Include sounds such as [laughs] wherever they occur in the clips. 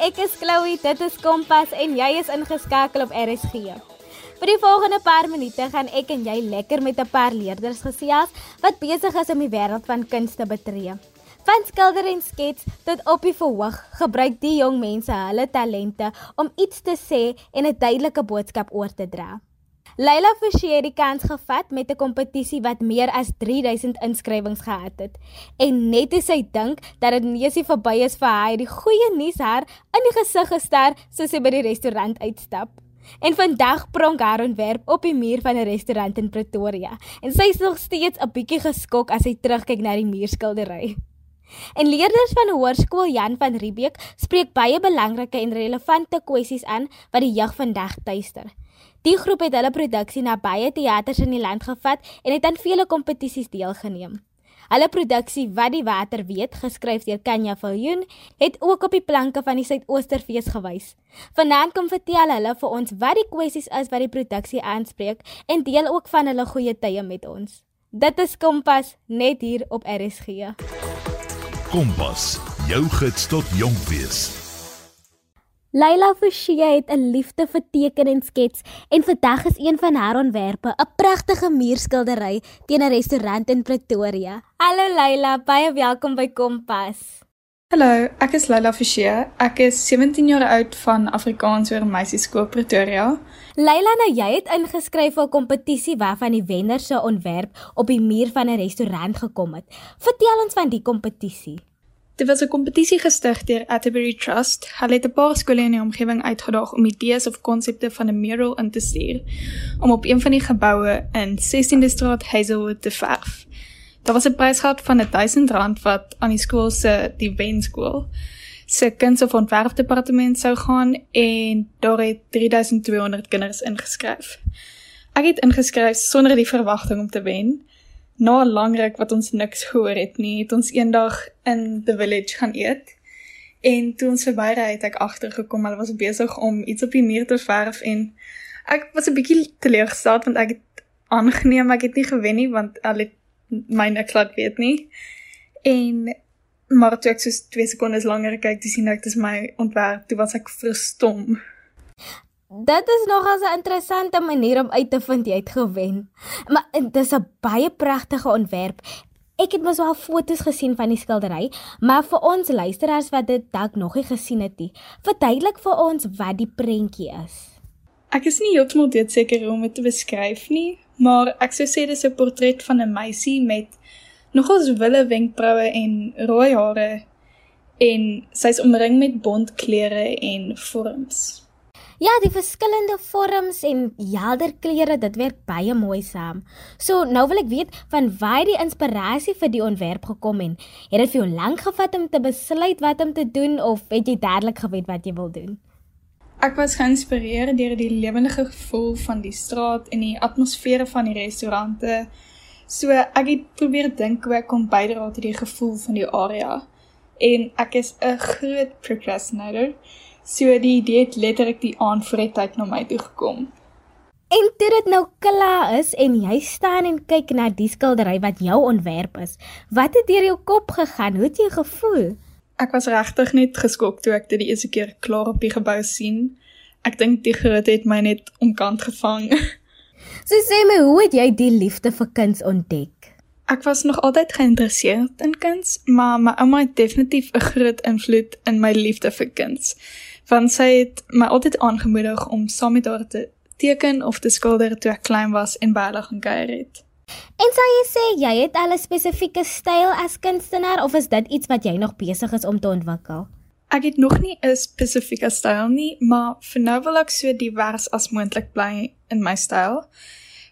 ek is Chloe, dit is Kompas en jy is ingeskakel op RSG. Vir die volgende paar minute gaan ek en jy lekker met 'n paar leerders gesels wat besig is om die wêreld van kuns te betree. Van skilder en skets tot op die verhoog, gebruik die jong mense hulle talente om iets te sê en 'n duidelike boodskap oor te dra. Leila Forsie het die kans gevat met 'n kompetisie wat meer as 3000 inskrywings gehad het. En net toe sy dink dat dit neusie verby is vir haar, die goeie nuus haar in die gesig gestaar soos sy by die restaurant uitstap. En vandag pronk haar ontwerp op die muur van 'n restaurant in Pretoria. En sy is nog steeds 'n bietjie geskok as sy terugkyk na die muurskildery. En leerders van Hoërskool Jan van Riebeeck spreek baie belangrike en relevante kwessies aan wat die jeug vandag tuister. Die groep het hulle produksie na baie teaters in die land gevat en het aan vele kompetisies deelgeneem. Hulle produksie Wat die water weet, geskryf deur Kanya Viljoen, het ook op die planke van die Suidoosterfees gewys. Vanaand kom vertel hulle vir ons wat die kwessies is wat die produksie aanspreek en deel ook van hulle goeie tye met ons. Dit is Kompas net hier op RSG. Kompas, jou gids tot jonk wees. Leila Forsie het 'n liefde vir teken en skets en vandag is een van haar ontwerpe 'n pragtige muurskildery teen 'n restaurant in Pretoria. Hallo Leila, baie welkom by Kompas. Hallo, ek is Leila Forsie. Ek is 17 jaar oud van Afrikaans oor Meisieskool Pretoria. Leila, nou jy het ingeskryf vir 'n kompetisie waarvan die wenner se ontwerp op die muur van 'n restaurant gekom het. Vertel ons van die kompetisie. Dit was 'n kompetisie gestig deur Atterbury Trust. Hulle het 'n paar skole in die omgewing uitgedaag om idees of konsepte van 'n mural in te stuur om op een van die geboue in 16de Straat Hazelwood te verf. Daar was 'n prysgeld van R1000 wat aan die skool se die wenskool se kuns of ontwerpdepartement sou gaan en daar het 3200 kinders ingeskryf. Ek het ingeskryf sonder die verwagting om te wen na 'n lang ruk wat ons niks gehoor het nie, het ons eendag in the village gaan eet. En toe ons verby ry het ek agtergekom, hulle was besig om iets op die muur te verf en ek was 'n bietjie teleurgesteld want ek het aangeneem ek het nie gewen nie want hulle my niks laat weet nie. En maar toe ek so 2 sekondes langer kyk, dis sien ek dis my ontwerp, toe was ek verstom. Dit is nogal 'n interessante manier om uit te vind jy het gewen. Maar dit is 'n baie pragtige ontwerp. Ek het mos al foto's gesien van die skildery, maar vir ons luisteraars wat dit dalk nog nie gesien het nie, verduidelik vir ons wat die prentjie is. Ek is nie heeltemal seker hoe om dit te beskryf nie, maar ek sou sê dis 'n portret van 'n meisie met nogals wille wenkbroue en rooi hare en sy's omring met bont kleure en vorms. Ja, die verskillende vorms en helder kleure, dit werk baie mooi saam. So, nou wil ek weet van waar die inspirasie vir die ontwerp gekom het. Het dit vir jou lank gevat om te besluit wat om te doen of het jy dadelik geweet wat jy wil doen? Ek was geïnspireer deur die lewendige gevoel van die straat en die atmosfeer van die restaurante. So, ek het probeer dink hoe ek kon bydra tot die gevoel van die area. En ek is 'n groot procrastinator. So die idee het letterlik die aand voor die tyd na my toe gekom. En toe dit nou klaar is en jy staan en kyk na die skildery wat jou ontwerp is, wat het deur jou kop gegaan? Hoe het jy gevoel? Ek was regtig net geskok toe ek dit die eerste keer klaar op die gebou sien. Ek dink die groot het my net omkant gevang. [laughs] So sê my, hoe het jy die liefde vir kuns ontdek? Ek was nog altyd geïnteresseerd in kuns, maar my ouma het definitief 'n groot invloed in my liefde vir kuns want sy het my altyd aangemoedig om saam met haar te teken of te skilder toe ek klein was en by hulle gaan kuier het. En sou jy sê jy het al 'n spesifieke styl as kunstenaar of is dit iets wat jy nog besig is om te ontwikkel? Ek het nog nie 'n spesifieke styl nie, maar vir nou wil ek so divers as moontlik bly in my styl.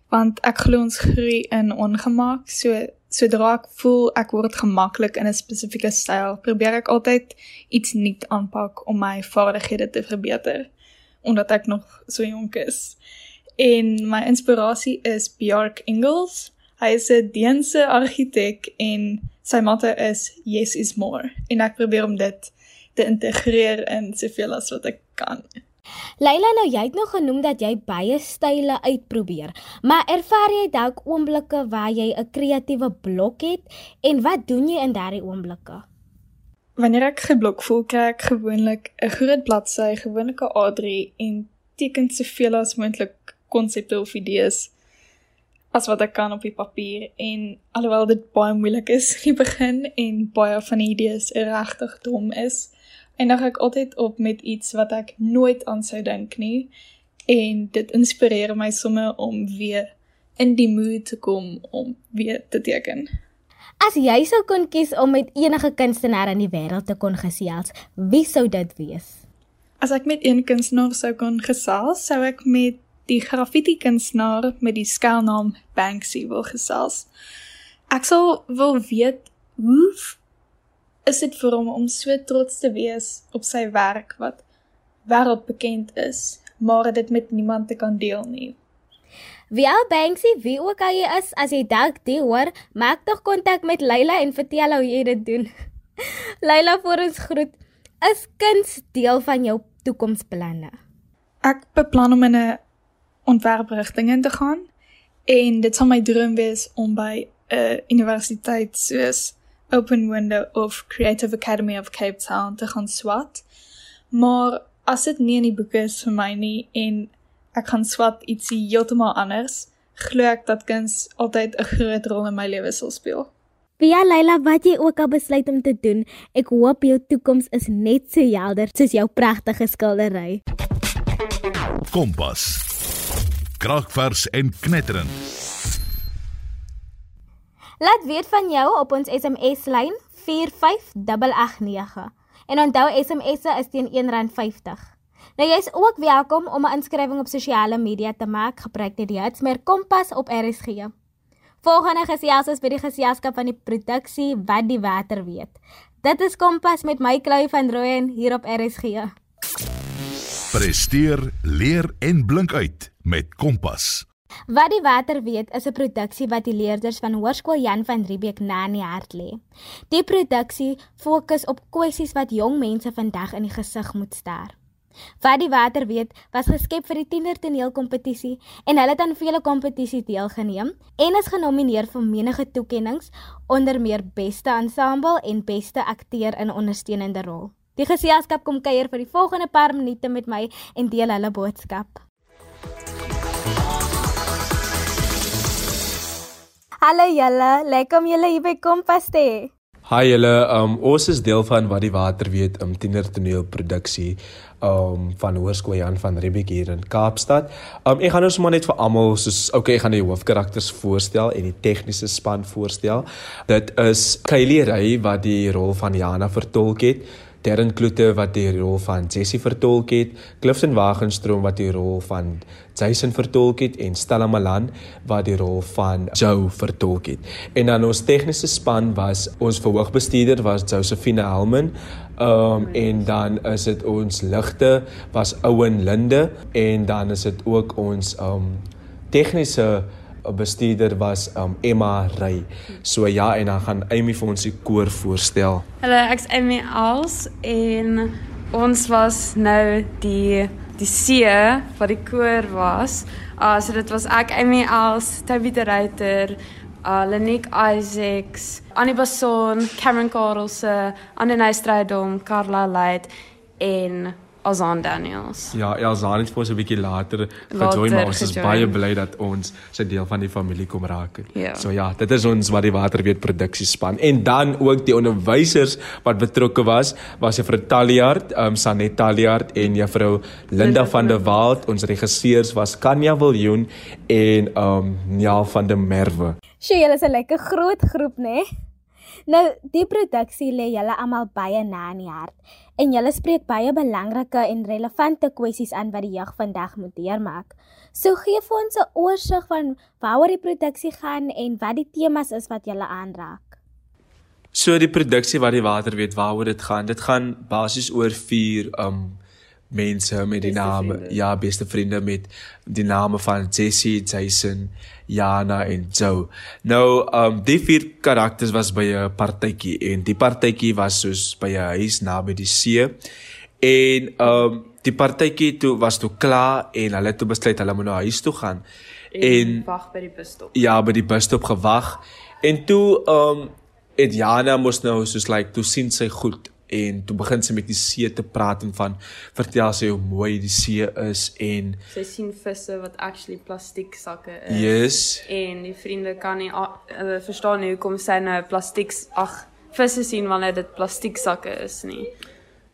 Want ek glo ons groei in ongemaak, so sodra ek voel ek word gemaklik in 'n spesifieke styl, probeer ek altyd iets nuut aanpak om my vaardighede te verbeter omdat ek nog so jonk is. En my inspirasie is Björk Ingels. Hy is 'n Deense argitek en sy motto is yes is more. En ek probeer om dit te integreer in soveel as wat ek kan. Leila, nou jy het nog genoem dat jy baie style uitprobeer, maar ervaar jy dalk oomblikke waar jy 'n kreatiewe blok het en wat doen jy in daardie oomblikke? Wanneer ek geblok voel, kry ek gewoonlik 'n groot bladsy, gewoonlik 'n A3 en teken soveel as moontlik konsepte of idees as wat ek kan op die papier en alhoewel dit baie moeilik is in die begin en baie van die idees regtig dom is, eindig ek altyd op met iets wat ek nooit aan sou dink nie en dit inspireer my sommer om weer in die mood te kom om weer te teken. As jy sou kon kies om met enige kunstenaar in die wêreld te kon gesels, wie sou dit wees? As ek met een kunstenaar sou kon gesels, sou ek met die graffiti kunstenaar met die skuilnaam Banksy wil gesels. Ek sal wil weet hoe is dit vir hom om so trots te wees op sy werk wat wêreldbekend is, maar dit met niemand te kan deel nie. Wie al Banksy, wie ook al jy is, as jy dalk dit hoor, maak tog kontak met Leila en vertel hoe jy dit doen. [laughs] Leila vir ons groet. Is kuns deel van jou toekomsplanne? Ek beplan om in 'n ontwerprigting in te gaan en dit sal my droom wees om by 'n universiteit soos Open Window of Creative Academy of Cape Town te gaan swat. Maar as dit nie in die boeke is vir my nie en ek gaan swat ietsie heeltemal anders, glo ek dat kuns altyd 'n groot rol in my lewe sal speel. Via Leila, wat jy ook al besluit om te doen, ek hoop jou toekoms is net so helder soos jou pragtige skildery. Kompas. Kragvers en knetterend. Laat weet van jou op ons SMS lyn 45889. En onthou SMS'e is teen R1.50. Nou jy's ook welkom om 'n inskrywing op sosiale media te maak. Gebruik net die hitsmerk Kompas op RSG. Volgende gesels is by die geselskap van die produksie Wat die water weet. Dit is Kompas met my Klui van Rooyen hier op RSG. Presteer, leer en blink uit met Kompas. Wat die water weet is 'n produksie wat die leerders van Hoërskool Jan van Riebeeck na in die hart lê. Die produksie fokus op kwessies wat jong mense vandag in die gesig moet staar. Wat die water weet was geskep vir die tiener toneelkompetisie en hulle het aan vele kompetisies deelgeneem en is genomineer vir menige toekenninge onder meer beste ensemble en beste akteur in ondersteunende rol. Die geselskap kom kuier vir die volgende paar minute met my en deel hulle boodskap. Hallo julle, lekker om julle hier by Kompas te hê. Hi julle, um, ons is deel van wat die water weet, um, tienertoneelproduksie um van Hoërskool Jan van Riebeeck hier in Kaapstad. Um ek gaan nou sommer net vir almal soos okay, ek gaan die hoofkarakters voorstel en die tegniese span voorstel. Dit is Kylie Ray wat die rol van Jana vertolk het. Darren Kloete wat die rol van Jessie vertolk het, Clifton Wagenstroom wat die rol van Jason vertolk het en Stella Malan wat die rol van Joe vertolk het. En dan ons tegniese span was ons verhoogbestuurder was Josephine Helman. Ehm um, en dan is dit ons ligte was Owen Linde en dan is dit ook ons ehm um, tegniese bestuurder was um Emma Ray. So ja en dan gaan Amy vir ons die koor voorstel. Hallo, ek's Amy Els en ons was nou die die see wat die koor was. Uh so dit was ek Amy Els, Toby de Ruyter, uh Lenique Isaacs, Annie Bason, Cameron Karelse, Anne Strydom, Carla Light en Azan Daniels. Ja, Azan het vir ons 'n bietjie later gejoin, maar ons is gejoin. baie bly dat ons sy deel van die familie kom raak. Ja. So ja, dit is ons wat die water weet produksiespan en dan ook die onderwysers wat betrokke was, was juffrou Taliard, ehm um, Sanet Taliard en juffrou Linda van der Walt, ons regisseurs was Kanya Viljoen en ehm um, Neal van der Merwe. Sjoe, julle is 'n lekker groot groep, né? Nee? Nou, die produksie lê julle almal baie na in die hart en julle spreek baie belangrike en relevante kwessies aan wat die jeug vandag moet deurmaak. So gee vir ons 'n oorsig van waaroor die produksie gaan en wat die temas is wat julle aanraak. So die produksie wat die water weet waaroor dit gaan. Dit gaan basies oor vier um mense met die name ja beste vriende met die name van Jessie, Jason, Jana en Joe. Nou um die vier karakters was by 'n partytjie en die partytjie was soos by 'n huis naby die see. En um die partytjie toe was toe klaar en hulle het toe besluit hulle moet na huis toe gaan en, en wag by die busstop. Ja, by die busstop gewag. En toe um het Jana mos nou soos like toe sien sy goed en toe begin sy met die see te praat en van vertel sy hoe mooi die see is en Sy sien visse wat actually plastiek sakke is. yes En die vriende kan nie hulle verstaan nie hoekom sy nou plastiek ag visse sien wanneer dit plastiek sakke is nie.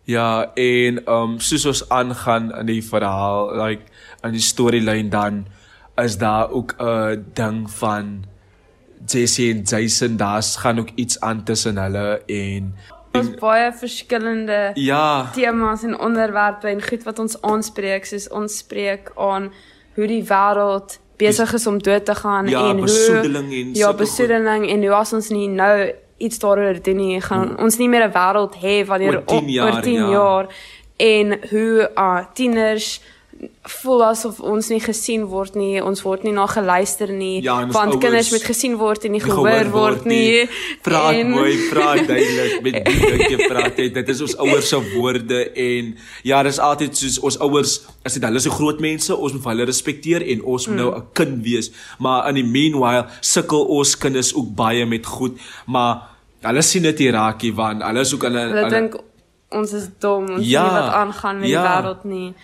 Ja, en um soos ons aangaan in die verhaal, like in die storielyn dan is daar ook 'n ding van Jessie en Jason, daar's gaan ook iets aan tussen hulle en Ons baie verskillende ja, temas en onderwerpe en goed wat ons aanspreek, soos ons spreek aan hoe die wêreld besig is om dood te gaan Ja, en besoedeling hoe en ja, besoedeling en hoe as ons nie nou iets daaroor doen nie, gaan ons nie meer 'n wêreld hê wanneer Oor 10 jaar, oor 10 ja. jaar en hoe uh tieners voel asof ons nie gesien word nie, ons word nie na geluister nie, Ja, want ouers kinders moet gesien word en nie nie gehoor word nie. Praat En- mooi, praat duidelik [laughs] met wie dink jy praat het. Dit is ons ouers se woorde en ja, dis altyd soos ons ouers, as dit hulle is so groot mense, ons moet hulle respekteer en ons moet mm. nou 'n kind wees. Maar in die meanwhile sukkel ons kinders ook baie met goed, maar hulle sien dit nie raakie want hulle is ook 'n Hulle dink ons is dom, ons ja, weet wat aangaan met ja. die wêreld nie.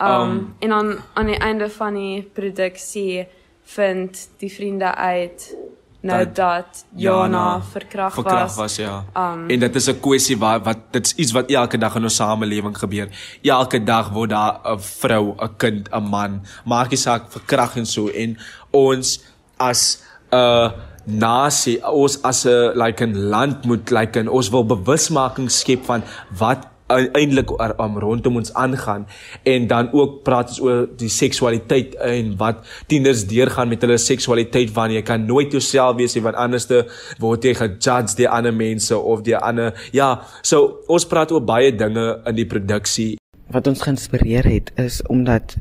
Um, Um, en dan aan die einde van die produksie vind die vriende uit nou Dat dat, Jana verkragt verkrag was. was ja. Um, en dit is 'n kwessie wat wat dit's iets wat elke dag in ons samelewing gebeur. Elke dag word daar 'n vrou, 'n kind, 'n man, maak nie saak verkrag en so en ons as 'n nasie, ons as 'n like 'n land moet like 'n ons wil bewusmaking skep van wat eintlik um, rondom ons aangaan en dan ook praat ons oor die seksualiteit en wat tieners deurgaan met hulle seksualiteit want jy kan nooit jouself wees nie want anderste word jy gejudge deur ander mense of deur ander ja. So ons praat oor baie dinge in die produksie. Wat ons geïnspireer het is omdat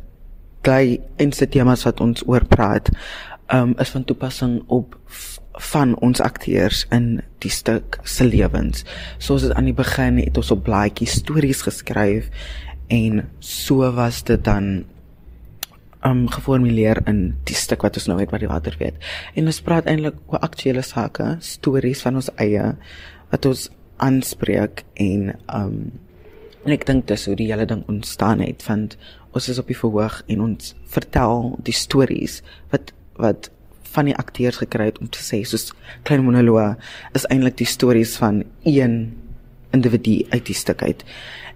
daai enste temas wat ons oor praat um is van toepassing op van ons akteurs in die stuk se lewens. Soos dit aan die begin het ons op blaadjies stories geskryf en so was dit dan um geformuleer in die stuk wat ons nou het wat die water weet. En ons praat eintlik oor aktuelle sake, stories van ons eie wat ons aanspreek en um en ek dink dis hoe die hele ding ontstaan het want ons is op die verhoog en ons vertel die stories wat wat van die akteurs gekry het om te sê soos klein monoloog is eintlik die stories van een individu uit die stuk uit.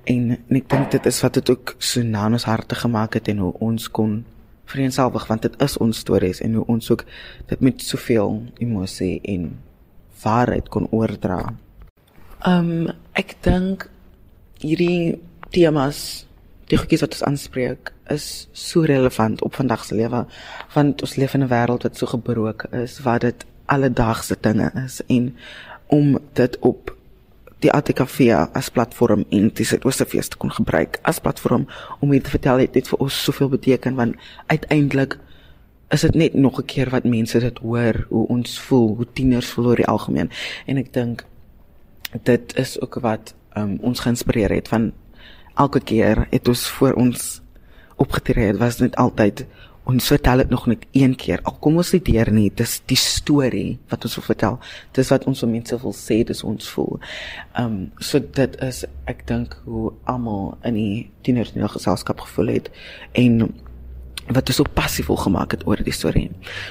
En, en ek dink dit is wat dit ook so na ons harte gemaak het en hoe ons kon vereenselwig want dit is ons stories en hoe ons ook dit met soveel emosie en waarheid kon oordra. Um ek dink hierdie temas die goedjies wat ons aanspreek is so relevant op vandag se lewe want ons leef in 'n wêreld wat so gebroke is wat dit alledaagse dinge is en om dit op die ATKV as platform en die Suidoosterfees te kon gebruik as platform om hier te vertel het dit vir ons soveel beteken want uiteindelik is dit net nog 'n keer wat mense dit hoor hoe ons voel hoe tieners voel oor die algemeen. En ek dink dit is ook wat um, ons geïnspireer het van elke keer het ons voor ons opgetree het was dit altyd ons vertel dit nog net een keer al kom ons nie deur nie dis die storie wat ons wil vertel dis wat ons vir mense wil sê dis ons voel. Um so dit is ek dink hoe almal in die tieners die geselskap gevoel het en wat ons so passievol gemaak het oor die storie.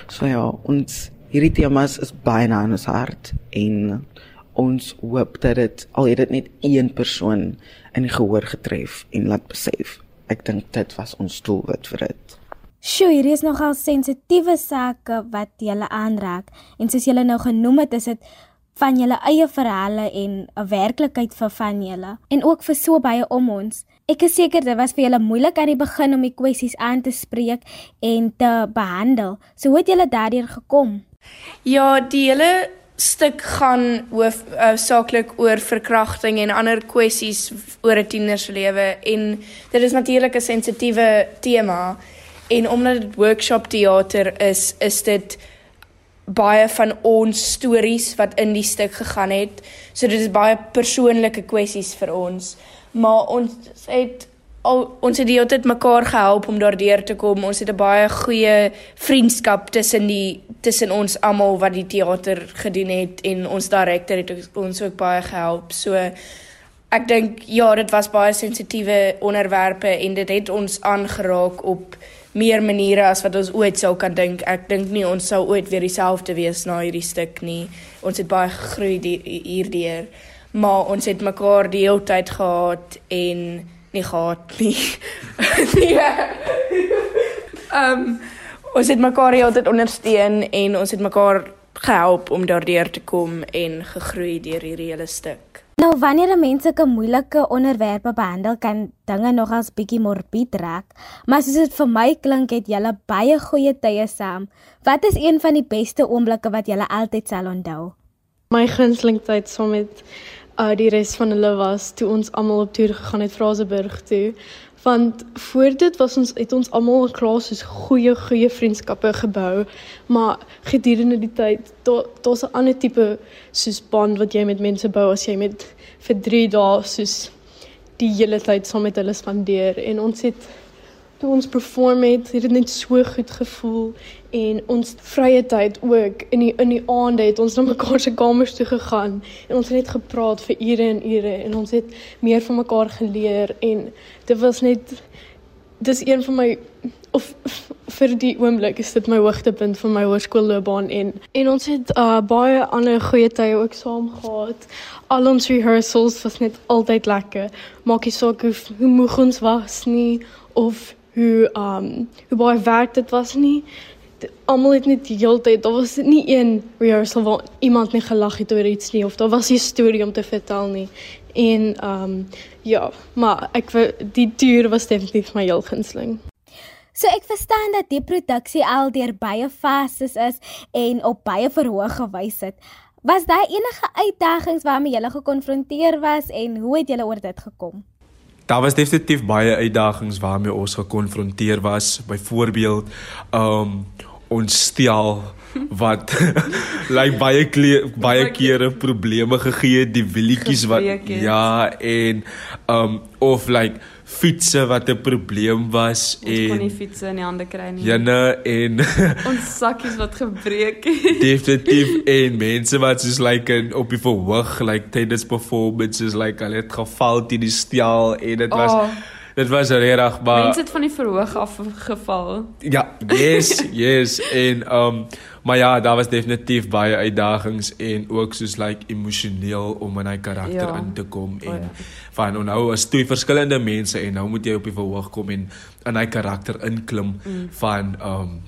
So ja ons hierdie temas is baie na in ons hart en ons hoop dat dit al het dit net een persoon in die gehoor getref en laat besef. Ek dink dit was ons doelwit vir dit. Sjoe, hier is nogal sensitiewe sake wat julle aanraak en soos julle nou genoem het, is dit van julle eie verhale en 'n werklikheid vir van julle en ook vir so baie om ons. Ek is seker dit was vir julle moeilik aan die begin om die kwessies aan te spreek en te behandel. So hoe het julle daardeur gekom? Ja, die hele stuk gaan hoof uh, saaklik oor verkrachting en ander kwessies oor 'n tienerslewe. En dit is natuurlik 'n sensitiewe tema en omdat dit workshop teater is, is dit baie van ons stories wat in die stuk gegaan het. So dit is baie persoonlike kwessies vir ons, maar ons het al ons het die hele tyd mekaar gehelp om daardeur te kom. Ons het 'n baie goeie vriendskap tussen die tussen ons almal wat die teater gedoen het en ons direkteur het ons ook baie gehelp. So ek dink ja, dit was baie sensitiewe onderwerpe en dit het ons aangeraak op meer maniere as wat ons ooit sou kan dink. Ek dink nie ons sou ooit weer dieselfde wees na hierdie stuk nie. Ons het baie gegroei hierdeur, maar ons het mekaar die hele tyd gehad en nie gehad nie. [laughs] nee. Ehm um, ons het mekaar altyd ondersteun en ons het mekaar gehelp om daardeur te kom en gegroei deur hierdie hele stuk. Nou wanneer mense sulke moeilike onderwerpe behandel, kan dinge nogals bietjie morbied raak, maar soos dit vir my klink, het julle baie goeie tye saam. Wat is een van die beste oomblikke wat julle altyd sal onthou? My gunsteling tyd saam met uh die res van hulle was toe ons almal op toer gegaan het Fraseburg toe. Want voor dit was ons het ons almal 'n klas soos goeie goeie vriendskappe gebou. Maar gedurende die tyd daar's 'n ander tipe soos band wat jy met mense bou as jy met vir 3 dae soos die hele tyd saam met hulle spandeer. En ons het toe ons perform het, het dit net so goed gevoel en ons vrye tyd ook in die in die aande het ons na mekaar se kamers toe gegaan en ons het net gepraat vir ure en ure en ons het meer van mekaar geleer en dit was net dis een van my of vir die oomblik is dit my hoogtepunt van my hoërskoolloopbaan en en ons het uh, baie ander goeie tye ook saam gehad. Al ons rehearsals was net altyd lekker. Maak nie saak hoe, hoe moeg ons was nie of hoe um hoe baie werk dit was nie. Almal het net die hele tyd, daar was nie een rehearsal waar iemand nie gelag het oor iets nie of daar was 'n storie om te vertel nie. En um ja, maar ek die toer was definitief my heel gunsteling. So ek verstaan dat die produksie al deur baie fases is en op baie verhoog gewys het. Was daar enige uitdagings waarmee jy gekonfronteer was en hoe het jy oor dit gekom? daar was definitief baie uitdagings waarmee ons gekonfronteer was. Byvoorbeeld, ehm um, ons stel wat [laughs] like baie kle baie kere probleme gegee het die wielietjies wat ja en um, of like fietsse wat 'n probleem was ons en kon nie fietsse in die hande kry nie. Jenne en [laughs] ons sakkies wat gebreek het. Definitief en mense wat soos like in op die verhoog like tydens performances like hulle het geval teen die stel en dit was oh. Dit was regtig maar Mense het van die verhoog af geval. Ja, yes, [laughs] yes en um maar ja, daar was definitief baie uitdagings en ook soos like emosioneel om in hy karakter ja. in te kom en oh, ja. van nou is twee verskillende mense en nou moet jy op die verhoog kom en in hy karakter inklim mm. van um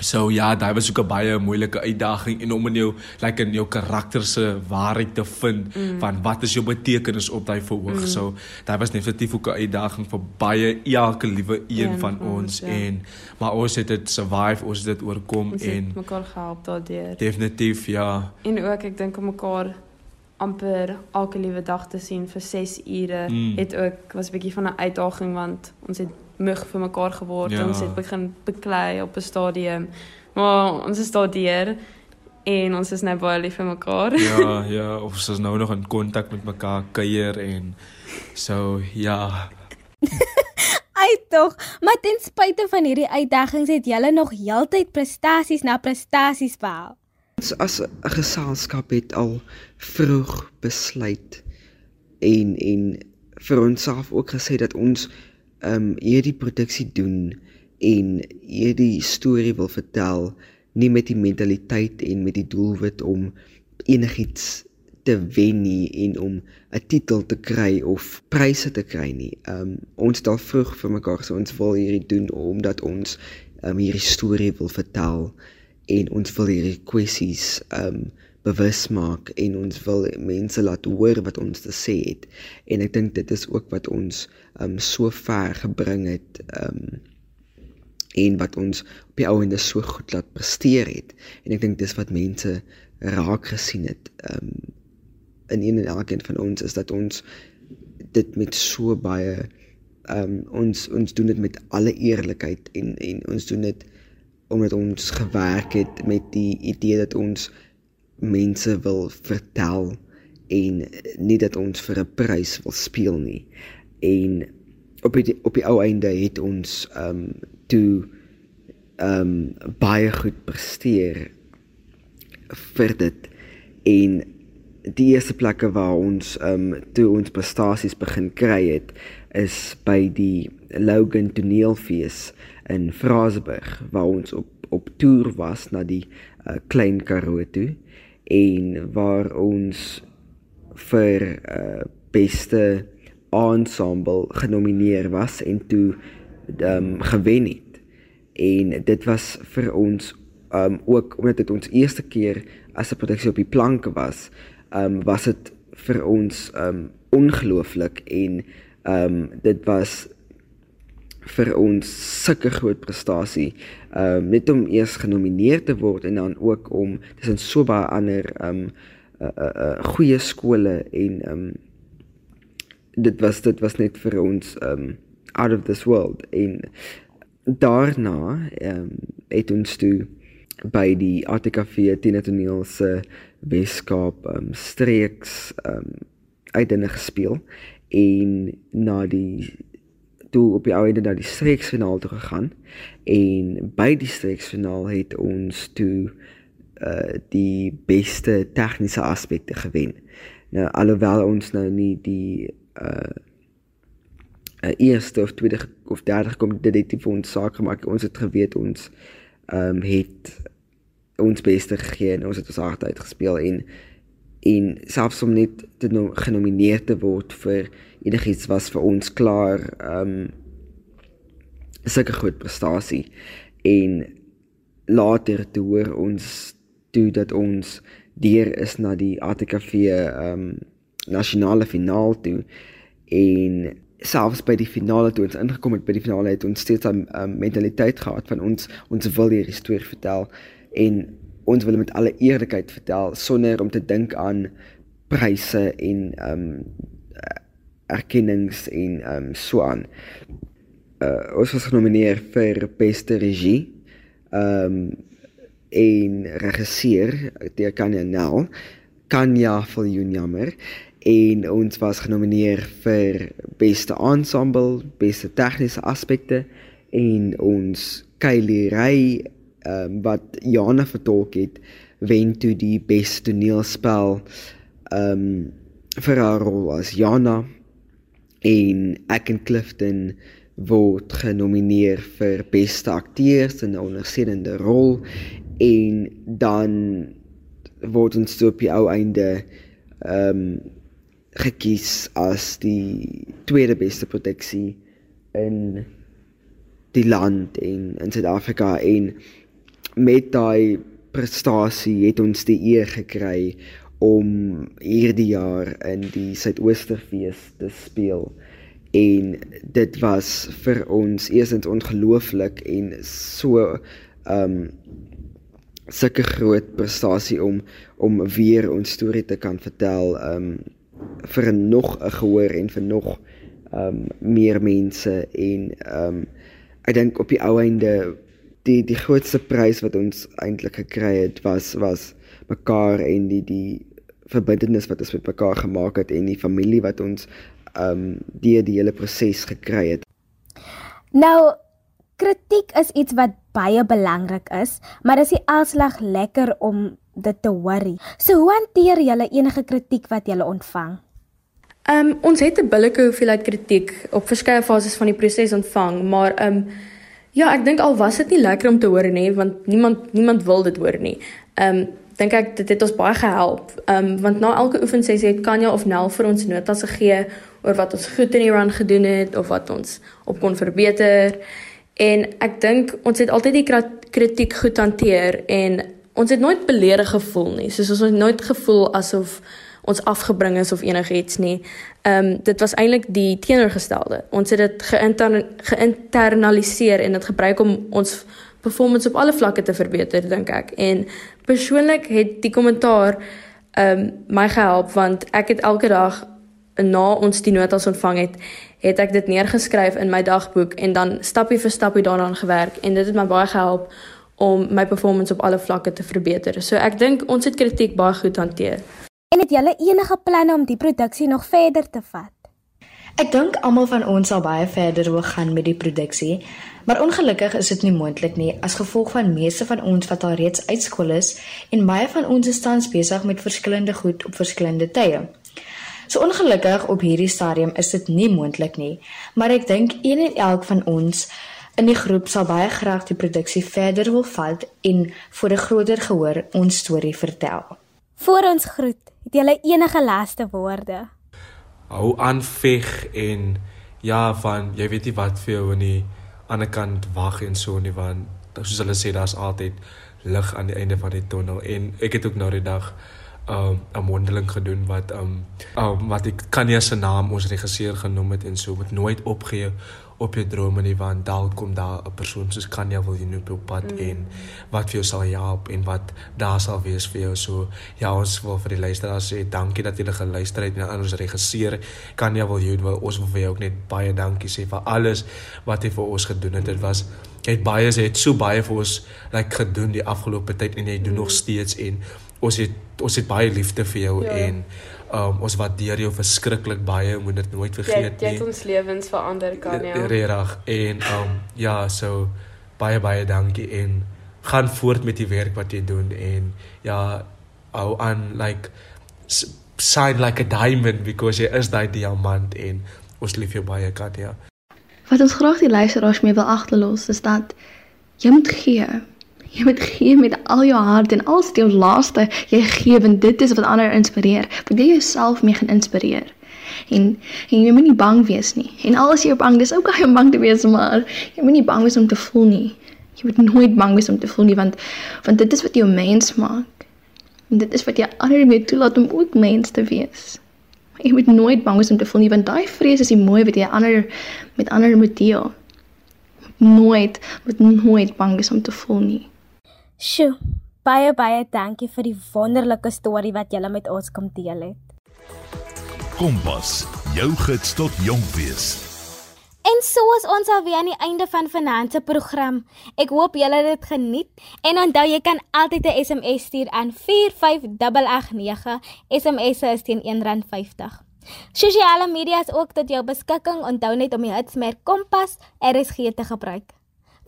So ja, daai was ook 'n baie moeilike uitdaging en om in jou like in jou karakter se waarheid te vind mm. van wat is jou betekenis op daai verhoog. Mm. So daai was definitief ook 'n uitdaging vir baie elke liewe een van ons ja. en maar ons het dit survive, ons het dit oorkom ons en mekaar gehelp daardeur. Definitief ja. En ook ek dink om mekaar amper elke liewe dag te sien vir 6 ure mm. het ook was 'n bietjie van 'n uitdaging want ons het mug vir mekaar geword ja. ons het begin beklei op 'n stadium maar ons is daardeur en ons is nou baie lief vir mekaar ja [laughs] ja of ons is nou nog in kontak met mekaar kuier en so ja [laughs] Ai tog, maar ten spyte van hierdie uitdagings het julle nog heeltyd prestasies na prestasies behaal. Ons as 'n geselskap het al vroeg besluit en en vir onsself ook gesê dat ons um hierdie produksie doen en hierdie storie wil vertel nie met die mentaliteit en met die doelwit om enigiets te wen nie en om 'n titel te kry of pryse te kry nie. Um ons al vroeg vir mekaar gesê ons wil hierdie doen omdat ons um hierdie storie wil vertel en ons wil hierdie kwessies um bewus maak en ons wil mense laat hoor wat ons te sê het. En ek dink dit is ook wat ons um so ver gebring het um en wat ons op die ouende so goed laat presteer het. En ek dink dis wat mense raak gesien het um in een en elkeen van ons is dat ons dit met so baie um ons ons doen dit met alle eerlikheid en en ons doen dit omdat ons gewerk het met die idee dat ons mense wil vertel en nie dat ons vir 'n prys wil speel nie. En op die op die ou einde het ons ehm um, toe ehm um, baie goed presteer vir dit en die eerste plekke waar ons ehm um, toe ons prestasies begin kry het is by die Logan Toneelfees in Fraseburg waar ons op op toer was na die uh, Klein Karoo toe en waar ons vir uh, beste ensemble genomineer was en toe um, gewen het. En dit was vir ons um, ook omdat dit ons eerste keer as 'n produksie op die planke was, um, was dit vir ons um, ongelooflik en um, dit was vir ons sulke groot prestasie um, net om eers genomineer te word en dan ook om in so baie ander um, uh, uh, uh, goeie skole en um, dit was dit was net vir ons um out of this world. En daarna um het ons toe by die ATKV Tinatoneel se Weskaap um streeks um uitdene gespeel en na die toe op die ouende na die streeksfinaal toe gegaan en by die streeksfinaal het ons toe uh die beste tegniese aspekte gewen. Nou alhoewel ons nou nie die uh 'n eerste of tweede of derde kom dit het vir ons saak gemaak. Ons het geweet ons ehm um, het ons beste gegee en ons het ons hart uitgespeel en en selfs om net te no genomineer te word vir enigiets was vir ons klaar ehm um, sulke groot prestasie. En later toe hoor ons toe dat ons deur is na die ATKV ehm um, nasionale finaal toe. En selfs by die finale toe ons ingekom het by die finale het ons steeds 'n um, mentaliteit gehad van ons ons wil hierdie storie vertel. En ons wil met alle eerlikheid vertel sonder om te dink aan pryse en ehm um, erkennings en ehm um, so aan. Uh ons was genomineer vir beste regie. Ehm um, en regisseur deur Kanya Nel. Kanya Viljoen jammer en ons was genomineer vir beste ensemble, beste tegniese aspekte en ons Kylie Ray um, wat Jana vertolk het wen toe die beste toneelspel um vir haar rol as Jana. En ek en Clifton word genomineer vir beste akteurs in 'n ondersteunende rol. En dan word ons toe op die ou einde um gekies as die tweede beste produksie in die land en in Suid-Afrika. En met daai prestasie het ons die eer gekry om hierdie jaar in die Suidoosterfees te speel. En dit was vir ons eersins ongelooflik en so um sulke groot prestasie om om weer ons storie te kan vertel um vir nog 'n gehoor en vir nog ehm um, meer mense. En ehm um, ek dink op die ou einde die die grootste prys wat ons eintlik gekry het was was mekaar en die die verbintenis wat ons met mekaar gemaak het en die familie wat ons ehm um, die die hele proses gekry het. Nou kritiek is iets wat baie belangrik is, maar dis nie alslag lekker om dit te worry. So hoe hanteer julle enige kritiek wat julle ontvang? Ehm um, ons het 'n billike hoeveelheid kritiek op verskeie fases van die proses ontvang, maar ehm um, ja, ek dink al was dit nie lekker om te hoor nie, want niemand niemand wil dit hoor nie. Ehm um, dink ek dit het ons baie gehelp. Ehm um, want na elke oefensessie het Kanya of Nel vir ons notas gegee oor wat ons goed in die run gedoen het of wat ons op kon verbeter. En ek dink ons het altyd die kritiek goed hanteer en ons het nooit beledig gevoel nie. Soos ons het nooit gevoel asof ons afgebring is of enigiets nie. Ehm um, dit was eintlik die teenoorgestelde. Ons het dit geïnter geïnternaliseer en dit gebruik om ons performance op alle vlakke te verbeter, dink ek. En persoonlik het die kommentaar ehm um, my gehelp want ek het elke dag na ons die notas ontvang het, het ek dit neergeskryf in my dagboek en dan stappie vir stappie daaraan gewerk en dit het my baie gehelp om my performance op alle vlakke te verbeter. So ek dink ons het kritiek baie goed hanteer. En het julle enige planne om die produksie nog verder te vat? Ek dink almal van ons sal baie verder wil gaan met die produksie, maar ongelukkig is dit nie moontlik nie as gevolg van meeste van ons wat al reeds uit skool is en baie van ons is tans besig met verskillende goed op verskillende tye. So ongelukkig op hierdie stadium is dit nie moontlik nie, maar ek dink een en elk van ons in die groep sal baie graag die produksie verder wil vat en vir 'n groter gehoor ons storie vertel. Voor ons groet, het jy enige laaste woorde? Hou aan veg en ja, van jy weet nie wat vir jou aan die ander kant wag en so nie want soos hulle sê daar's altyd lig aan die einde van die tonnel en ek het ook nou die dag um, 'n mondeling gedoen wat um, um wat ek Kanye se naam ons regisseur genoem het en so moet nooit opgee op jou drome nie want dalk kom daar 'n persoon soos Kanye wil jy nou op pad mm. en wat vir jou sal help en wat daar sal wees vir jou so ja ons wil vir die luisteraars sê dankie dat julle geluister het na ons regisseur Kanye wil jy wil ons wil vir jou ook net baie dankie sê vir alles wat jy vir ons gedoen het dit was jy het baie jy het so baie vir ons like gedoen die afgelope tyd en jy doen mm. nog steeds en ons het ons het baie liefde vir jou ja. en um, ons waardeer jou verskriklik baie moet dit nooit vergeet nie. Jy het ons lewens verander kan ja. Regtig en um, ja, so baie baie dankie en gaan voort met die werk wat jy doen en ja, hou aan like shine like a diamond because jy is daai diamant en ons lief jou baie Katja. Wat ons graag die luisteraars mee wil agterlos is dat jy moet gee Jy moet gee met al jou hart en al jou laaste jy gee want dit is wat ander inspireer. Want jy jouself mee gaan inspireer. En, en jy moet nie bang wees nie. En al is jy bang, dis ook al jy bang te wees maar jy moet nie bang wees om te voel nie. Jy moet nooit bang wees om te voel nie want want dit is wat jou mens maak. En dit is wat jy ander mee toelaat om ook mens te wees. Maar jy moet nooit bang wees om te voel nie want daai vrees is die mooi wat jy ander met ander moet deel. Nooit, moet nooit bang wees om te voel nie. Sjoe, baie baie dankie vir die wonderlike storie wat julle met ons kom deel het. Kompas, jou gids tot jonk wees. En so is ons alweer aan die einde van vanaand se program. Ek hoop julle het dit geniet en onthou jy kan altyd 'n SMS stuur aan 45889. SMS is teen R1.50. Sosiale media is ook tot jou beskikking. Onthou net om die hitsmerk Kompas RSG te gebruik.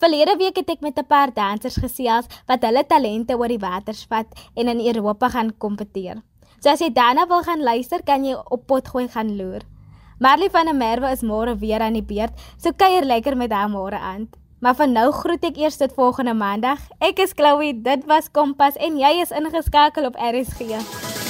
Verlede week het ek met 'n paar dansers gesels wat hulle talente oor die water spat en in Europa gaan kompeteer. So as jy daarna wil gaan luister, kan jy op Potgooi gaan loer. Marley van der Merwe is môre weer aan die beurt, so kuier lekker met haar môre aand. Maar vir nou groet ek eers tot volgende maandag. Ek is Chloe, dit was Kompas en jy is ingeskakel op RSG.